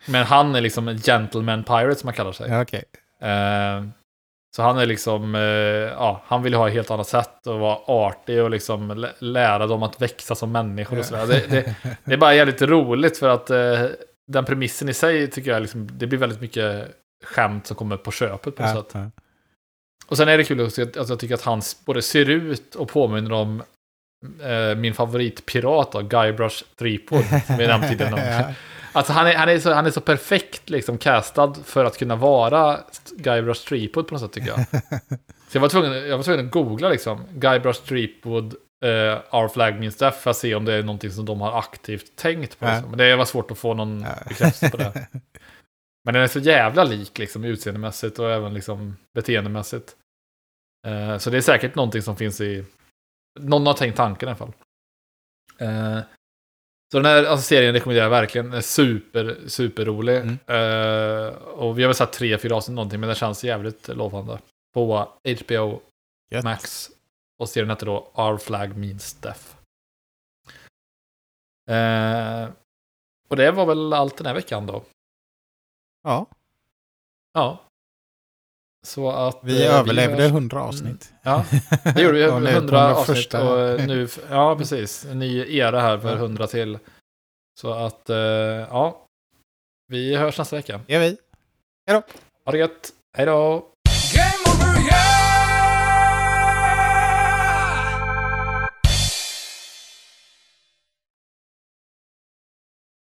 Men han är liksom en gentleman pirate som man kallar sig. Ja, okej. Eh, så han är liksom, eh, ja, han vill ha ett helt annat sätt och vara artig och liksom lä- lära dem att växa som människor och sådär. Det, det, det är bara jävligt roligt för att eh, den premissen i sig tycker jag liksom, det blir väldigt mycket skämt som kommer på köpet på något Ja, sätt. ja. Och sen är det kul också att att jag tycker att han både ser ut och påminner om eh, min favoritpirat då, Guybrush Threepwood, som vi nämnt någon. Alltså han är, han, är så, han är så perfekt liksom castad för att kunna vara Guybrush Threepwood på något sätt tycker jag. Så jag var tvungen, jag var tvungen att googla liksom, Guybrush Threepwood, eh, Our Flag Means Death, för att se om det är någonting som de har aktivt tänkt på. Ja. Liksom. Men det var svårt att få någon Ja. bekräftelse på det. Men den är så jävla lik liksom utseendemässigt och även liksom beteendemässigt. Eh, så det är säkert någonting som finns i... Någon har tänkt tanken i alla fall. Eh, så den här alltså, serien rekommenderar jag verkligen. Den är super, super rolig. Mm. Eh, och vi har väl sett tre, fyra avsnitt någonting, men den känns jävligt lovande. På HBO Gött. Max. Och serien heter då Our Flag Means Death. Eh, och det var väl allt den här veckan då. Ja, Ja. Så att... vi eh, överlevde hörs- 100 avsnitt. Ja, det gjorde vi. Och nu på 100 den avsnitt. första. Och eh, nu, ja, precis. En ny era här för Ja. 100 till. Så att, eh, ja. Vi hörs nästa vecka. gör vi. Ha det gött. Hej då! Game over, yeah!